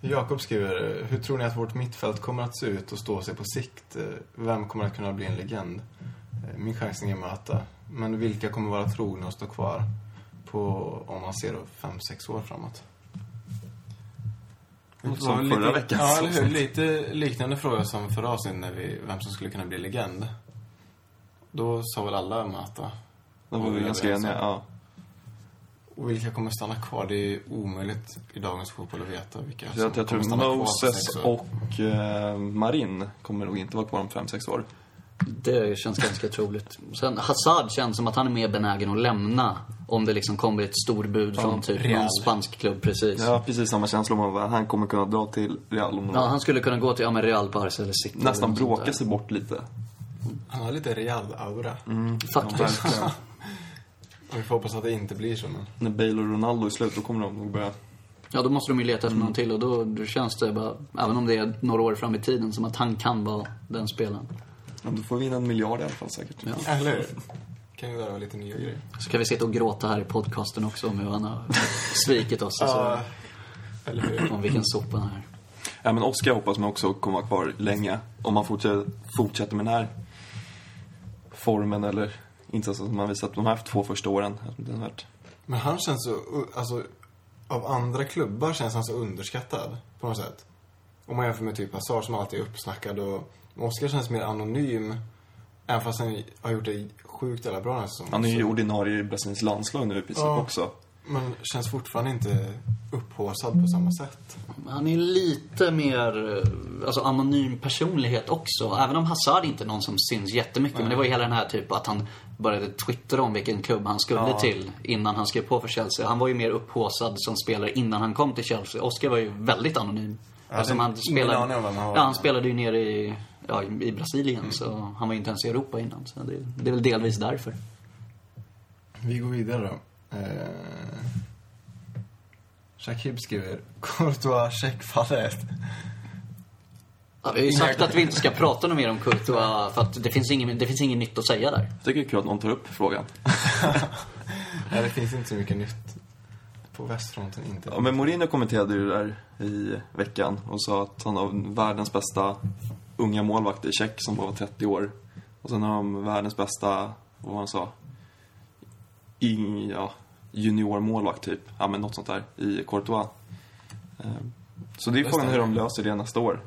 Jakob skriver, hur tror ni att vårt mittfält kommer att se ut och stå sig på sikt? Vem kommer att kunna bli en legend? Min chansning är Möta. Men vilka kommer vara trogna och stå kvar på, om man ser då, fem, sex år framåt? Som Det var förra lite, veckans Ja, eller hur? Lite liknande fråga som förra avsnittet när vi, vem som skulle kunna bli legend. Då sa väl alla Möta. Då var vi Ja, ganska eniga. Ja. Och vilka kommer stanna kvar? Det är omöjligt i dagens fotboll att veta vilka Så jag, jag tror stanna kvar Moses och eh, Marin kommer nog inte vara kvar om 5-6 år. Det känns ganska troligt. Sen Hazard känns som att han är mer benägen att lämna om det liksom kommer ett storbud från typ Real. någon spansk klubb precis. Har precis samma känsla om att han kommer kunna dra till Real om Ja, han skulle kunna gå till ja, men Real, Barca eller City. Nästan bråka sig bort lite. Han har lite Real-aura. Faktiskt. verkligen. Vi får hoppas att det inte blir så, men... När Bale och Ronaldo är slut, då kommer de nog börja... Ja, då måste de ju leta efter någon till och då, då känns det bara, även om det är några år fram i tiden, som att han kan vara den spelaren. Ja, då får vi in en miljard i alla fall säkert. Ja. Eller? Kan ju vara lite nya grejer. Så kan vi sitta och gråta här i podcasten också om hur han har svikit oss. Alltså, eller hur? om vilken sopa han är. Ja, men Oscar hoppas man också kommer vara kvar länge. Om man fortsätter, fortsätter med den här formen eller insatsen som man visat de här två första åren. Den har varit- Men han känns så... Alltså, av andra klubbar känns han så underskattad, på något sätt. Om man jämför med typ Hazard som alltid är uppsnackad och... Oscar känns mer anonym. Även fast han har gjort det sjukt jävla bra den här säsongen. Han är ju Så- ordinarie i Brasiliens landslag nu i princip Ja. också. Men känns fortfarande inte upphaussad på samma sätt. Han är lite mer eh, alltså, anonym personlighet också. Även om Hazard inte är någon som syns jättemycket. Men det var ju hela den här typ att han började twittra om vilken klubb han skulle Ja. till innan han skrev på för Chelsea. Han var ju mer upphaussad som spelare innan han kom till Chelsea. Oscar var ju väldigt anonym. Om vem han var. Ja, han spelade ju nere i, ja, i Brasilien. Så han var ju inte ens i Europa innan. Så det, det är väl delvis därför. Vi går vidare då. Eh... Shakib skriver Courtois checkfallet. Ja, vi har ju sagt att vi inte ska prata något mer om Courtois. För att det finns, ingen, det finns inget nytt att säga där. Jag tycker det är kul att någon tar upp frågan. Nej, det finns inte så mycket nytt på västfronten. Inte. Ja, men Mourinho kommenterade ju det där i veckan och sa att han har världens bästa unga målvakt i Tjeck som bara var 30 år. Och sen har de världens bästa, vad var han sa, in, ja, juniormålvakt typ. Ja men något sånt där i Courtois. Eh, Så det är frågan hur de löser det nästa år.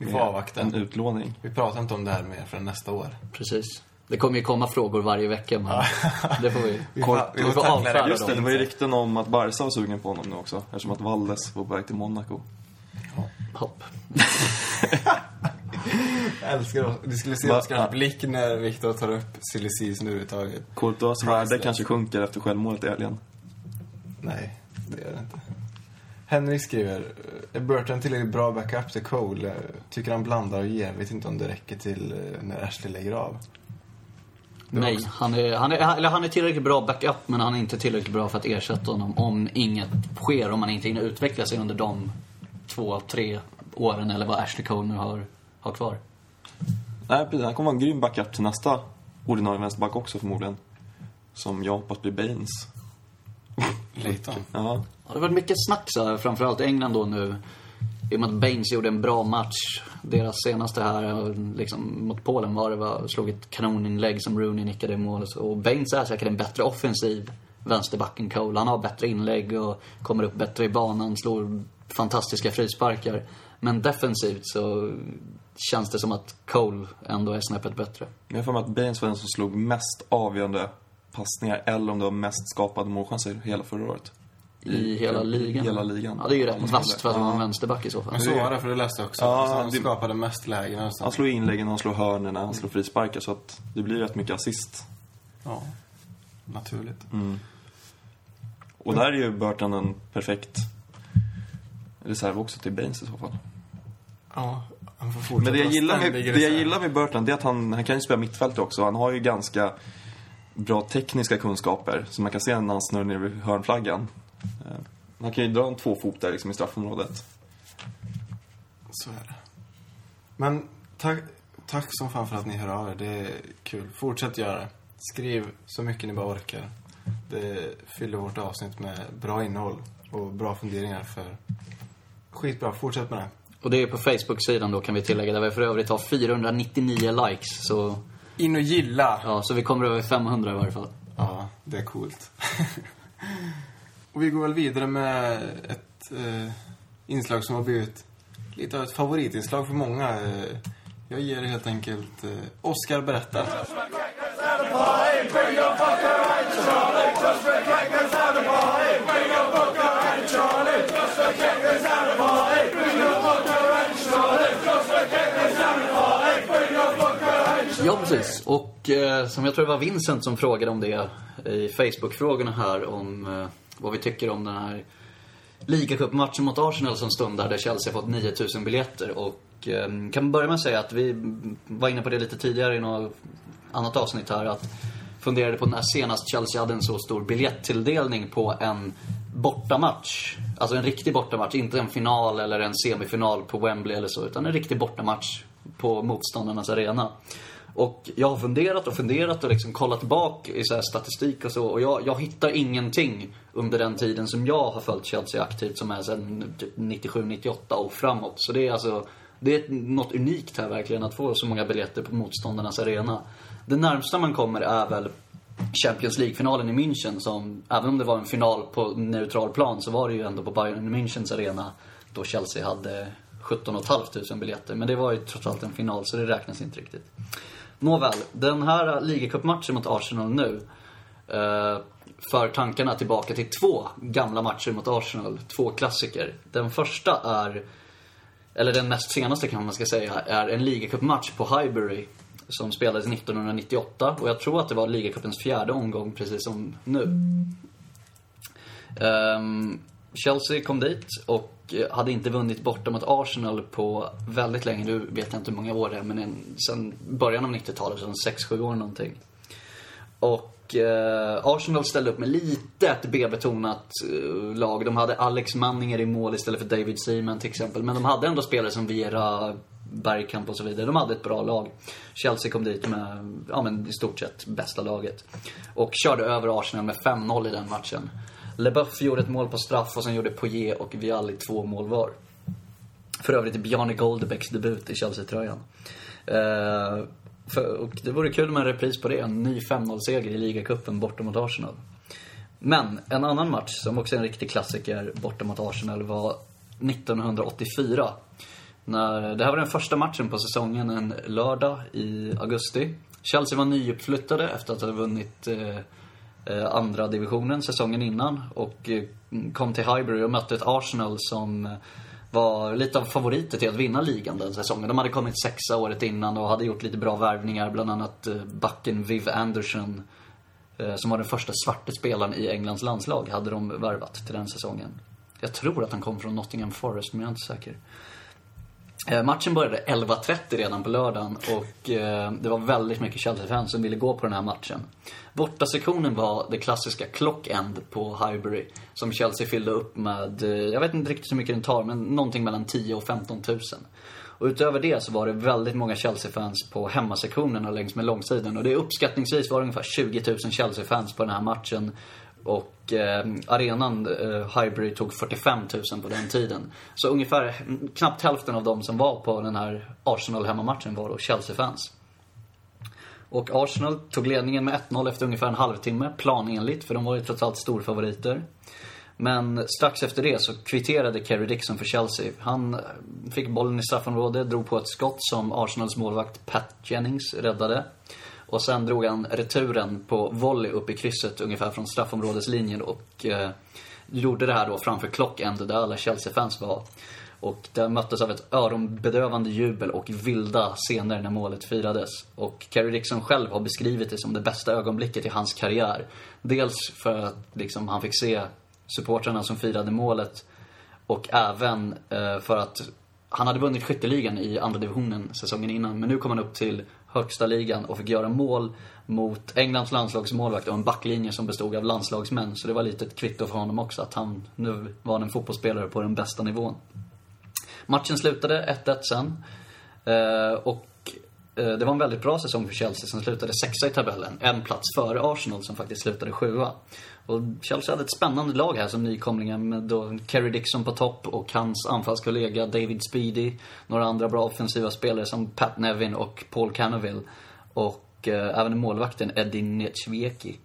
Ja. Vi får avvakta. En utlåning. Vi pratar inte om det här mer förrän nästa år. Precis. Det kommer ju komma frågor varje vecka, men det får vi... Vi får, vi får avfärda det. Just det, det var ju rykten om att Barca var sugen på honom nu också. Eftersom att Valdes var på väg till Monaco. Hopp. Jag älskar det. Du skulle se? Oskars Ja. blick när Viktor tar upp silly season överhuvudtaget. Courtois värde kanske sjunker efter självmålet i helgen. Nej, det är det inte. Henrik skriver, är Burton tillräckligt bra backup till Cole? Eh, Tycker han blandar och ger. Vet inte om det räcker till eh, när Ashley lägger av. Nej, han är, han, är, eller han är tillräckligt bra backup men han är inte tillräckligt bra för att ersätta honom om inget sker. Om han inte hinner utveckla sig under de två, tre åren eller vad Ashley Cole nu har, har kvar. Nej, precis. Han kommer vara en grym backup till nästa ordinarie vänsterback också förmodligen. Som jag hoppas blir Baines. Leighton. Ja. Ja, det har varit mycket snack så här, framförallt England då nu. I och med att Baines gjorde en bra match. Deras senaste här liksom, mot Polen var det var, slog ett kanoninlägg som Rooney nickade i mål. Och Baines är säkert en bättre offensiv vänsterback än Cole. Han har bättre inlägg och kommer upp bättre i banan, slår fantastiska frisparkar. Men defensivt så känns det som att Cole ändå är snäppet bättre. Men jag har för mig att Baines var den som slog mest avgörande passningar eller om det var mest skapade målchanser hela förra året. I hela ligan. Hela ligan. Ja, det är ju rätt vasst för att vara Ja. vänsterback i så fall. Men så var det, för det läste jag också. Ja, han det- skapade mest lägen. Han slår inläggen, han slår hörnerna, han slår frisparkar så att det blir rätt mycket assist. Ja, naturligt. Och där är ju Burton en perfekt reserv också till Baines i så fall. Ja, han får fortsätta Men det jag, gillar med, det jag gillar med Burton det är att han, han kan ju spela mittfältare också. Han har ju ganska bra tekniska kunskaper. Så man kan se när han snurrar ner vid hörnflaggan. Eh, Han kan ju dra en tvåfot där liksom i straffområdet. Så är det. Men tack, tack som fan för att ni hör av er. Det är kul. Fortsätt göra det. Skriv så mycket ni bara orkar. Det fyller vårt avsnitt med bra innehåll och bra funderingar för... Skitbra, fortsätt med det. Och det är på Facebook-sidan då kan vi tillägga, där vi för övrigt har 499 likes. Så, In och gilla! ja, så vi kommer över 500 i varje fall. Ja, det är coolt. och vi går väl vidare med ett eh, inslag som har blivit lite av ett favoritinslag för många. Eh, jag ger helt enkelt eh, Oscar berättar. Ja, precis. Och eh, som jag tror det var Vincent som frågade om det i Facebook-frågorna här om eh, vad vi tycker om den här ligacupmatchen mot Arsenal som stundar där Chelsea fått 9000 biljetter. Och eh, kan börja med att säga att vi var inne på det lite tidigare i något annat avsnitt här att funderade på när senast Chelsea hade en så stor biljettilldelning på en bortamatch. Alltså en riktig bortamatch, inte en final eller en semifinal på Wembley eller så, utan en riktig bortamatch på motståndarnas arena. Och jag har funderat och funderat och liksom kollat bak i så här statistik och så. Och jag, jag hittar ingenting under den tiden som jag har följt Chelsea aktivt som är sedan typ 97-98 och framåt. Så det är alltså, det är något unikt här verkligen att få så många biljetter på motståndarnas arena. Det närmsta man kommer är väl Champions League-finalen i München som, även om det var en final på neutral plan så var det ju ändå på Bayern Münchens arena då Chelsea hade 17 500 biljetter. Men det var ju trots allt en final så det räknas inte riktigt. Nåväl, den här ligacupmatchen mot Arsenal nu eh, för tankarna tillbaka till två gamla matcher mot Arsenal. Två klassiker. Den första är, eller den näst senaste kan man ska säga, är en ligacupmatch på Highbury som spelades 1998 och jag tror att det var ligacupens fjärde omgång precis som nu. Ehm, Chelsea kom dit och Eh, hade inte vunnit borta mot Arsenal på väldigt länge. Nu vet jag inte hur många år det är, men en, sen början av 90-talet, sen 6-7 år någonting. Och eh, Arsenal ställde upp med lite ett B-betonat eh, lag. De hade Alex Manninger i mål istället för David Seaman till exempel. Men de hade ändå spelare som Vera, Bergkamp och så vidare. De hade ett bra lag. Chelsea kom dit med, ja men i stort sett bästa laget. Och körde över Arsenal med 5-0 i den matchen. LeBuff gjorde ett mål på straff och sen gjorde Poirier och Vialli två mål var. För övrigt Bjarne Goldbecks debut i Chelsea-tröjan. Eh, för, och det vore kul med en repris på det. En ny 5-0-seger i ligacupen borta mot Arsenal. Men en annan match som också är en riktig klassiker borta mot Arsenal var 1984. När, det här var den första matchen på säsongen en lördag i augusti. Chelsea var nyuppflyttade efter att ha vunnit eh, eh, Eh, andra divisionen säsongen innan och eh, kom till Highbury och mötte ett Arsenal som var lite av favoriter till att vinna ligan den säsongen. De hade kommit sexa året innan och hade gjort lite bra värvningar, bland annat eh, backen Viv Anderson som var den första svarte spelaren i Englands landslag, hade de värvat till den säsongen. Jag tror att han kom från Nottingham Forest, men jag är inte säker. Eh, matchen började 11.30 redan på lördagen och eh, det var väldigt mycket Chelsea-fans som ville gå på den här matchen. Bortasektionen var det klassiska clock-end på Highbury som Chelsea fyllde upp med, eh, jag vet inte riktigt hur mycket den tar, men någonting mellan 10 och 15 000. Och utöver det så var det väldigt många Chelsea-fans på hemmasektionerna längs med långsidan. Och det uppskattningsvis var det ungefär 20 000 Chelsea-fans på den här matchen. Och eh, arenan, eh, Highbury, tog 45 000 på den tiden. Så ungefär knappt hälften av de som var på den här Arsenal-hemmamatchen var då Chelsea-fans. Och Arsenal tog ledningen med 1-0 efter ungefär en halvtimme, planenligt, för de var ju trots allt storfavoriter. Men strax efter det så kvitterade Kerry Dixon för Chelsea. Han fick bollen i straffområdet, drog på ett skott som Arsenals målvakt Pat Jennings räddade. Och sen drog han returen på volley upp i krysset ungefär från straffområdeslinjen och eh, gjorde det här då framför Clockend där alla Chelsea-fans var. Och det möttes av ett öronbedövande jubel och vilda scener när målet firades. Och Kerry Dixon själv har beskrivit det som det bästa ögonblicket i hans karriär. Dels för att liksom, han fick se supportrarna som firade målet och även eh, för att han hade vunnit skytteligan i andra divisionen säsongen innan. Men nu kom han upp till högsta ligan och fick göra mål mot Englands landslagsmålvakt och en backlinje som bestod av landslagsmän. Så det var lite ett kvitto för honom också att han nu var en fotbollsspelare på den bästa nivån. Matchen slutade 1-1 sen. Eh, och eh, det var en väldigt bra säsong för Chelsea som slutade sexa i tabellen. En plats före Arsenal som faktiskt slutade sjua. Och Chelsea hade ett spännande lag här som nykomlingar med då Kerry Dixon på topp och hans anfallskollega David Speedy. Några andra bra offensiva spelare som Pat Nevin och Paul Canaville Och eh, även målvakten Eddie Nechvieki.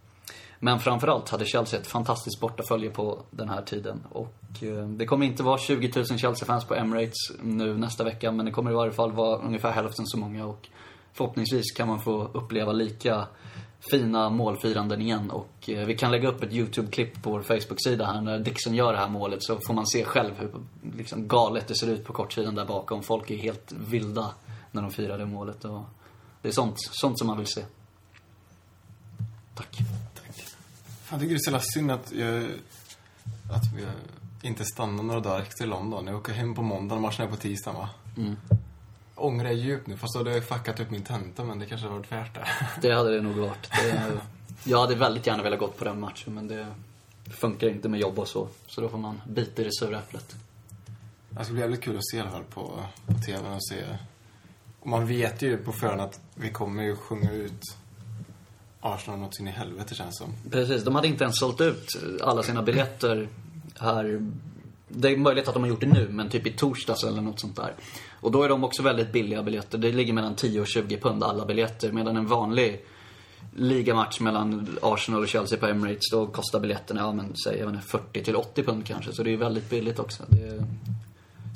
Men framförallt hade Chelsea ett fantastiskt bortafölje på den här tiden. Och eh, det kommer inte vara 20 000 Chelsea-fans på Emirates nu nästa vecka. Men det kommer i varje fall vara ungefär hälften så många. Och förhoppningsvis kan man få uppleva lika fina målfiranden igen. Och eh, vi kan lägga upp ett YouTube-klipp på vår Facebook-sida här när Dixon gör det här målet. Så får man se själv hur liksom, galet det ser ut på kortsidan där bakom. Folk är helt vilda när de firar det målet. Och det är sånt, sånt som man vill se. Tack. Fan, jag tycker det är så jävla synd att, jag, att vi inte stannar några dagar extra i London. Jag åker hem på måndag och matchen är på tisdag va? Mm. Ångrar jag djupt nu, fast då hade jag fuckat upp min tenta, men det kanske hade varit värt det. Det hade det nog varit. Det, jag hade väldigt gärna velat gått på den matchen men det funkar inte med jobb och så. Så då får man bita i det sura äpplet. Det ska bli jävligt kul att se alla fall på, på tvn och se. Och man vet ju på förhand att vi kommer ju sjunga ut Arsenal något in i helvete känns som. Precis, de hade inte ens sålt ut alla sina biljetter här. Det är möjligt att de har gjort det nu, men typ i torsdags eller något sånt där. Och då är de också väldigt billiga biljetter. Det ligger mellan 10 och 20 pund alla biljetter. Medan en vanlig ligamatch mellan Arsenal och Chelsea på Emirates, då kostar biljetterna, ja men säg, jag vet inte, 40 till 80 pund kanske. Så det är väldigt billigt också. Det är...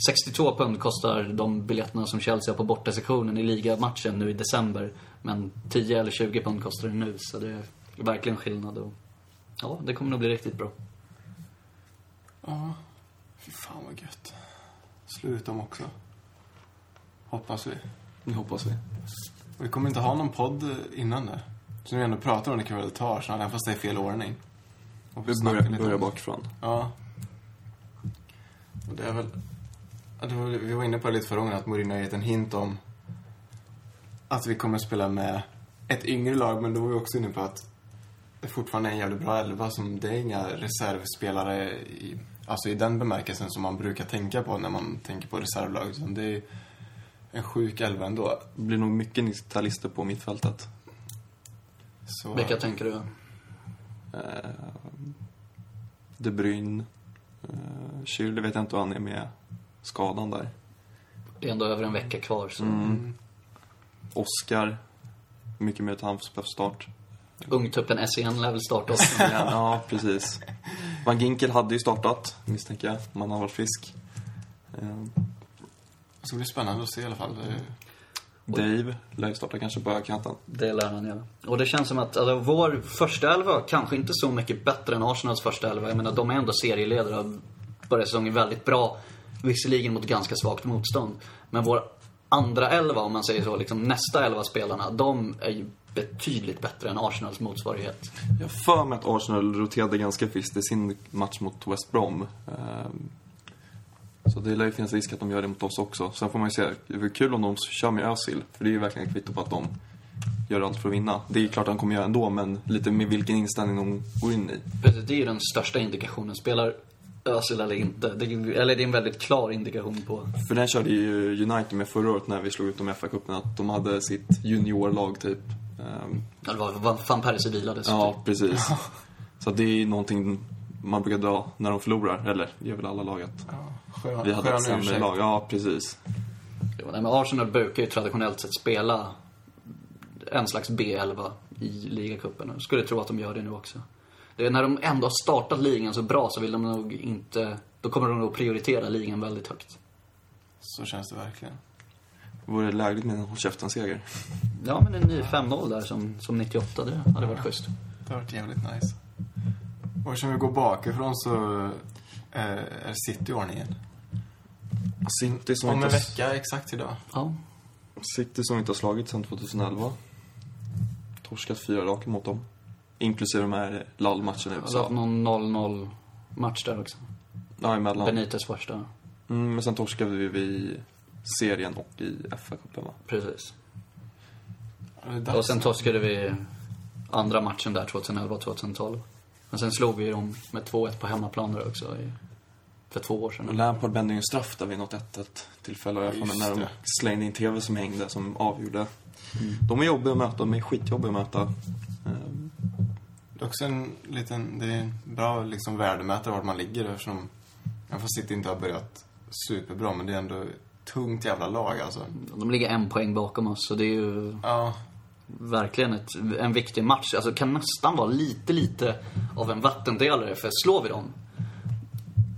62 pund kostar de biljetterna som Chelsea har på bortasektionen i ligamatchen nu i december. Men 10 eller 20 pund kostar det nu, så det är verkligen skillnad. Och... Ja, det kommer nog bli riktigt bra. Ja, fy fan vad gött. Slut dem också. Hoppas vi. Det hoppas vi. Och vi kommer inte ha någon podd innan det. Så när vi ändå pratar om det kan vi väl ta Arsenal, även fast det är fel ordning. Och Vi börjar, börjar bakifrån. Ja. Och det är väl... vi var inne på det lite förra gången, att Mourinho har gett en hint om att vi kommer att spela med ett yngre lag, men då var vi också inne på att det fortfarande är en jävligt bra elva. Som, det är inga reservspelare i, alltså i den bemärkelsen som man brukar tänka på när man tänker på reservlag. Utan det är en sjuk elva ändå. Det blir nog mycket 90-talister på mittfältet. Så, Vilka tänker du? Eh, De Bruyne. Eh, Schürrle vet jag inte om han är med skadan där. Det är ändå över en vecka kvar, så... Mm. Oscar. Mycket mer att han får start. Ungtuppen SEN lär väl starta också. ja, precis. Van Ginkel hade ju startat, misstänker jag, om han har varit frisk. Eh, Det ska bli spännande att se i alla fall. Dave lär ju starta kanske på högerkanten. Det lär han göra. Och det känns som att alltså, vår första elva kanske inte så mycket bättre än Arsenals första elva. Jag menar, de är ändå serieledare och börjar säsongen väldigt bra. Visserligen mot ganska svagt motstånd. Men vår andra elva, om man säger så, liksom nästa elva spelarna, de är ju betydligt bättre än Arsenals motsvarighet. Jag för mig att Arsenal roterade ganska friskt i sin match mot West Brom. Ehm, Så det lär ju finnas risk att de gör det mot oss också. Sen får man ju se, det är kul om de kör med Özil. För det är ju verkligen ett kvitto på att de gör allt för att vinna. Det är klart att de kommer göra ändå, men lite med vilken inställning de går in i. Det är ju den största indikationen. Spelar Özil eller inte? Det är, eller det är en väldigt klar indikation på... För den körde ju United med förra året när vi slog ut dem i FA-cupen, att de hade sitt juniorlag typ. Ehm, Ja, det var van Persie vilades. Ja, precis. Så det är någonting man brukar dra när de förlorar. Eller, det gör väl alla lag att Ja, skön, vi hade ett sämre ursäkt. lag. Ja, precis. Jo, nej, men Arsenal brukar ju traditionellt sett spela en slags B11 i ligacupen. Jag skulle tro att de gör det nu också. Det är när de ändå har startat ligan så bra så vill de nog inte... Då kommer de nog prioritera ligan väldigt högt. Så känns det verkligen. Vore det lägligt med en håll käften-seger? Ja, men en ny 5-0 där som, som 98, det hade varit schysst. Det har varit jävligt nice. Och eftersom vi går bakifrån så eh, är City i ordningen. City som, Om en inte, vecka exakt idag. Ja. City som inte har slagit sedan 2011. Torskat fyra raka mot dem. Inklusive de här LAL-matcherna i USA. någon 0-0 match där också. Ja, emellan. Benites första. Mm, men sen torskade vi i serien och i FA-cupen va? Precis. Och sen torskade vi andra matchen där 2011-2012. Men sen slog vi dem med 2-1 på hemmaplan där också i, för två år Och sedan. Lampard brände ju en straff där vid något 1-1 tillfälle. Ja, Ja, just när de slängde in TV som hängde, som avgjorde. De är jobbiga att möta, de är skitjobbiga att möta. Det är också en liten, det är en bra liksom värdemätare vart man ligger eftersom, jag får City inte har börjat superbra men det är ändå tungt jävla lag alltså. De ligger en poäng bakom oss, så det är ju Ja, verkligen ett, en viktig match. Alltså kan nästan vara lite, lite av en vattendelare. För slår vi dem,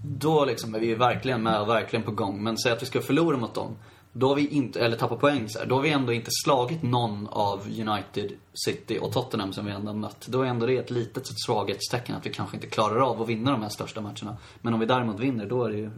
då liksom är vi verkligen med verkligen på gång. Men säg att vi ska förlora mot dem, då har vi inte, eller tappa poäng så här, då har vi ändå inte slagit någon av United, City och Tottenham som vi ändå mött. Då är ändå det ett litet svaghetstecken att vi kanske inte klarar av att vinna de här största matcherna. Men om vi däremot vinner, då är det ju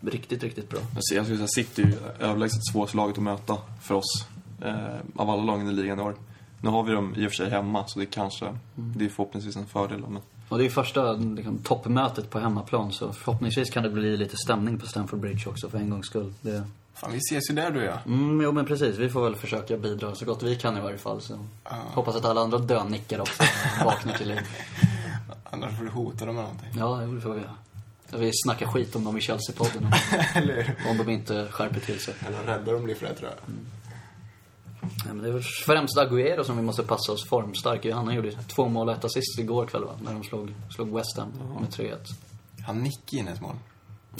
riktigt, riktigt bra. jag skulle säga City är ju överlägset svåraste laget att möta för oss. Eh, av alla lagen i ligan i år. Nu har vi dem i och för sig hemma, så det kanske, det är förhoppningsvis en fördel. Men Och det är ju första liksom, toppmötet på hemmaplan så förhoppningsvis kan det bli lite stämning på Stamford Bridge också för en gångs skull. Det... fan vi ses ju där du och jag. Mm, jo men precis. Vi får väl försöka bidra så gott vi kan i varje fall. Så. Hoppas att alla andra dönickar också vaknar till liv. Annars får du hota dem med någonting. Ja, det får vi göra. Vi snackar skit om dem i Chelsea-podden om, de inte skärper till sig. Eller rädda dem blir det tror jag. Ja, men det är främst Agüero som vi måste passa oss formstark. Han gjorde två mål och ett assist igår kväll va? När de slog, slog West Ham med 3-1. Han nickade in ett mål.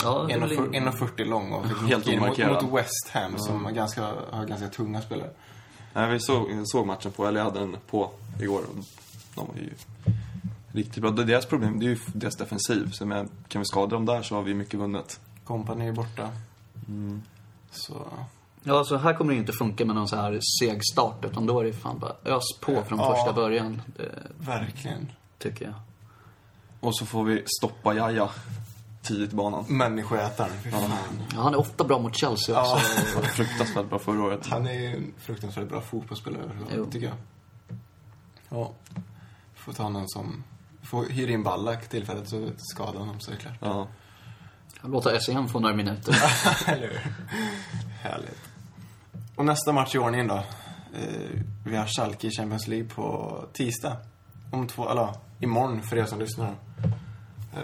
Ja, det är väl 1,40 in- 1,40 lång och Helt in mot, omarkerad. mot West Ham som har ganska, har ganska tunga spelare. Nej, vi såg, såg matchen på, eller jag hade den på igår. De var ju riktigt bra. Det- Deras problem, det är ju deras defensiv. Så men, kan vi skada dem där så har vi mycket vunnet. Kompani är borta. Så, Ja, så här kommer det ju inte funka med någon så här seg start. Utan då är det fan bara ös på från Ja. första början. Det verkligen. tycker jag. Och så får vi stoppa Jaja tidigt i banan. Människoätaren, fy fan. Ja, han är ofta bra mot Chelsea också. Var fruktansvärt bra förra året. Han är ju en fruktansvärt bra fotbollsspelare överhuvudtaget, tycker jag. Ja. Får ta någon som... Får hyra in Ballack tillfället så skadar honom så är det klart. Ja. Låta SEM få några minuter. Eller hur? Härligt. Och nästa match i ordningen då. Eh, vi har Schalke i Champions League på tisdag. Om två, eller ja, imorgon för er som lyssnar.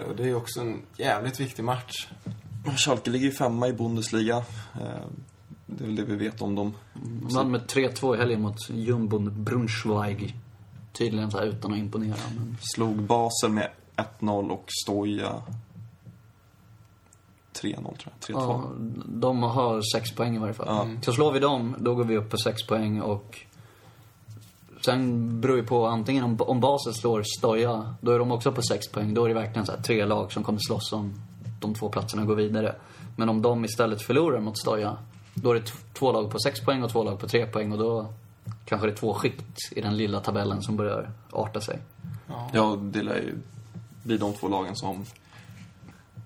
Och det är också en jävligt viktig match. Schalke ligger ju femma i Bundesliga. Eh, Det är väl det vi vet om dem. De vann med 3-2 i helgen mot Jumbon Brunschweig. Tydligen så här utan att imponera. Men... Slog Basel med 1-0 och Stoja 3-0 tror jag. 3-2. Ja, de har sex poäng i varje fall. Ja. Så slår vi dem, då går vi upp på sex poäng och Sen beror det på antingen om, om Basel slår Stoja, då är de också på sex poäng. Då är det verkligen så här tre lag som kommer slåss om de två platserna och gå vidare. Men om de istället förlorar mot Stoja, då är det två lag på sex poäng och två lag på tre poäng och då kanske det är två skikt i den lilla tabellen som börjar arta sig. Ja, det lär ju bli de två lagen som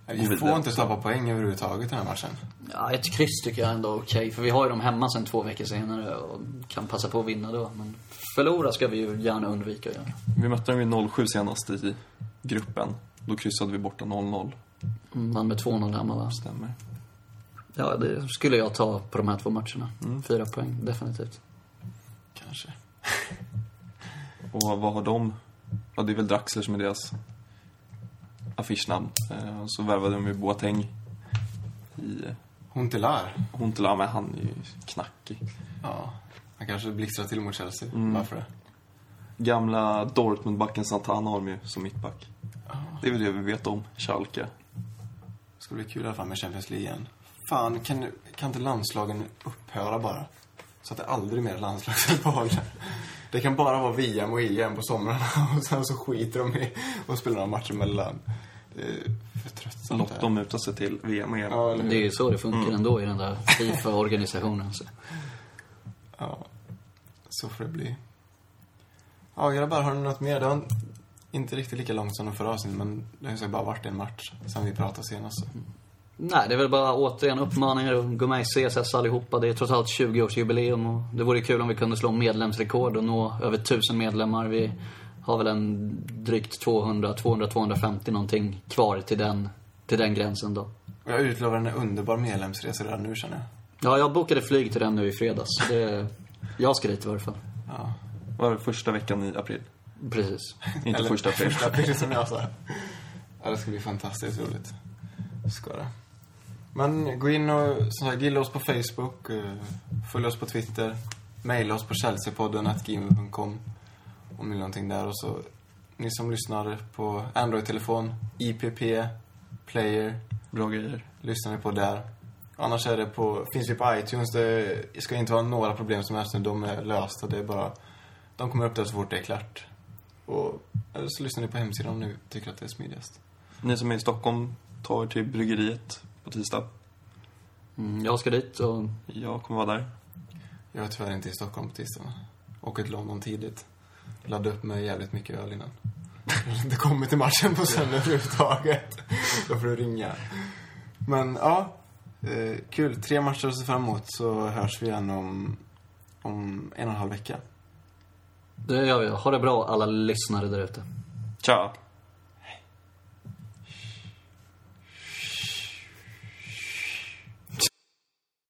vi vidare får inte tappa poäng överhuvudtaget den här matchen. Ja, ett kryss tycker jag ändå är okej. För vi har ju dem hemma sen två veckor senare och kan passa på att vinna då. Men förlora ska vi ju gärna undvika att göra. Vi mötte dem vid 07 senast i gruppen. Då kryssade vi borta 0-0. Mm, Vann med 2-0 hemma va? Stämmer. Ja, det skulle jag ta på de här två matcherna. Fyra poäng, definitivt. Kanske. Och vad har de? Ja, det är väl Draxler som är deras affischnamn. Eh, så värvade de ju Boateng i Huntelaar. Huntela, men han är ju knackig. Ja. Han kanske blixtrar till mot Chelsea. Mm. Varför det? Gamla Dortmund-backen Santana har de ju som mittback. Det är väl det vi vet om Schalke. Det ska bli kul i alla fall med Champions League igen. Fan, kan, kan inte landslagen upphöra bara? Så att det aldrig mer är landslagsuppehåll. Det kan bara vara VM och EM på somrarna och sen så skiter de i att spela några matcher mellan. Det är för tröttsamt. Låt dem muta sig till VM och EM. Ja? Det är ju så det funkar ändå i den där Fifa-organisationen. Så. Ja, så får det bli. Ja, grabbar, har ni något mer? Det har inte riktigt lika långt som de förra avsnittet, men det har ju bara varit en match sen vi pratade senast. Nej, det är väl bara återigen uppmaningar att gå med i CSS allihopa. Det är trots allt 20-årsjubileum och det vore kul om vi kunde slå medlemsrekord och nå över 1000 medlemmar. Vi har väl en drygt 200, 200, 250 någonting kvar till den, till den gränsen då. Jag utlovar en underbar medlemsresa redan nu, känner jag. Ja, jag bokade flyg till den nu i fredags. Det, jag ska dit i varje fall. Ja. Var det första veckan i april? Precis. Inte Eller första april. Första april som jag sa. Ja, det ska bli fantastiskt roligt. Ska det. Men gå in och som sagt, gilla oss på Facebook, eh, följ oss på Twitter, mejla oss på chelseapodden.gmail.com om ni någonting där. Och så ni som lyssnar på Android-telefon, IPP, Player, Bra grejer. lyssnar ni på där. Annars är det på, finns vi på iTunes. Det ska inte vara några problem som helst nu. De är lösta. Det är bara, de kommer upp där så fort det är klart. Och eller så lyssnar ni på hemsidan om ni tycker att det är smidigast. Ni som är i Stockholm, ta er till bryggeriet på tisdag. Mm, jag ska dit och Jag kommer vara där. Jag är tyvärr inte i Stockholm på tisdagen. Åker till London tidigt. Ladda upp med jävligt mycket öl innan. Jag har inte kommit till matchen på söndag överhuvudtaget. Då får du ringa. Men ja, eh, kul. Tre matcher att se fram emot så hörs vi igen om, om en och en halv vecka. det gör vi. Ha det bra alla lyssnare där ute. Ciao!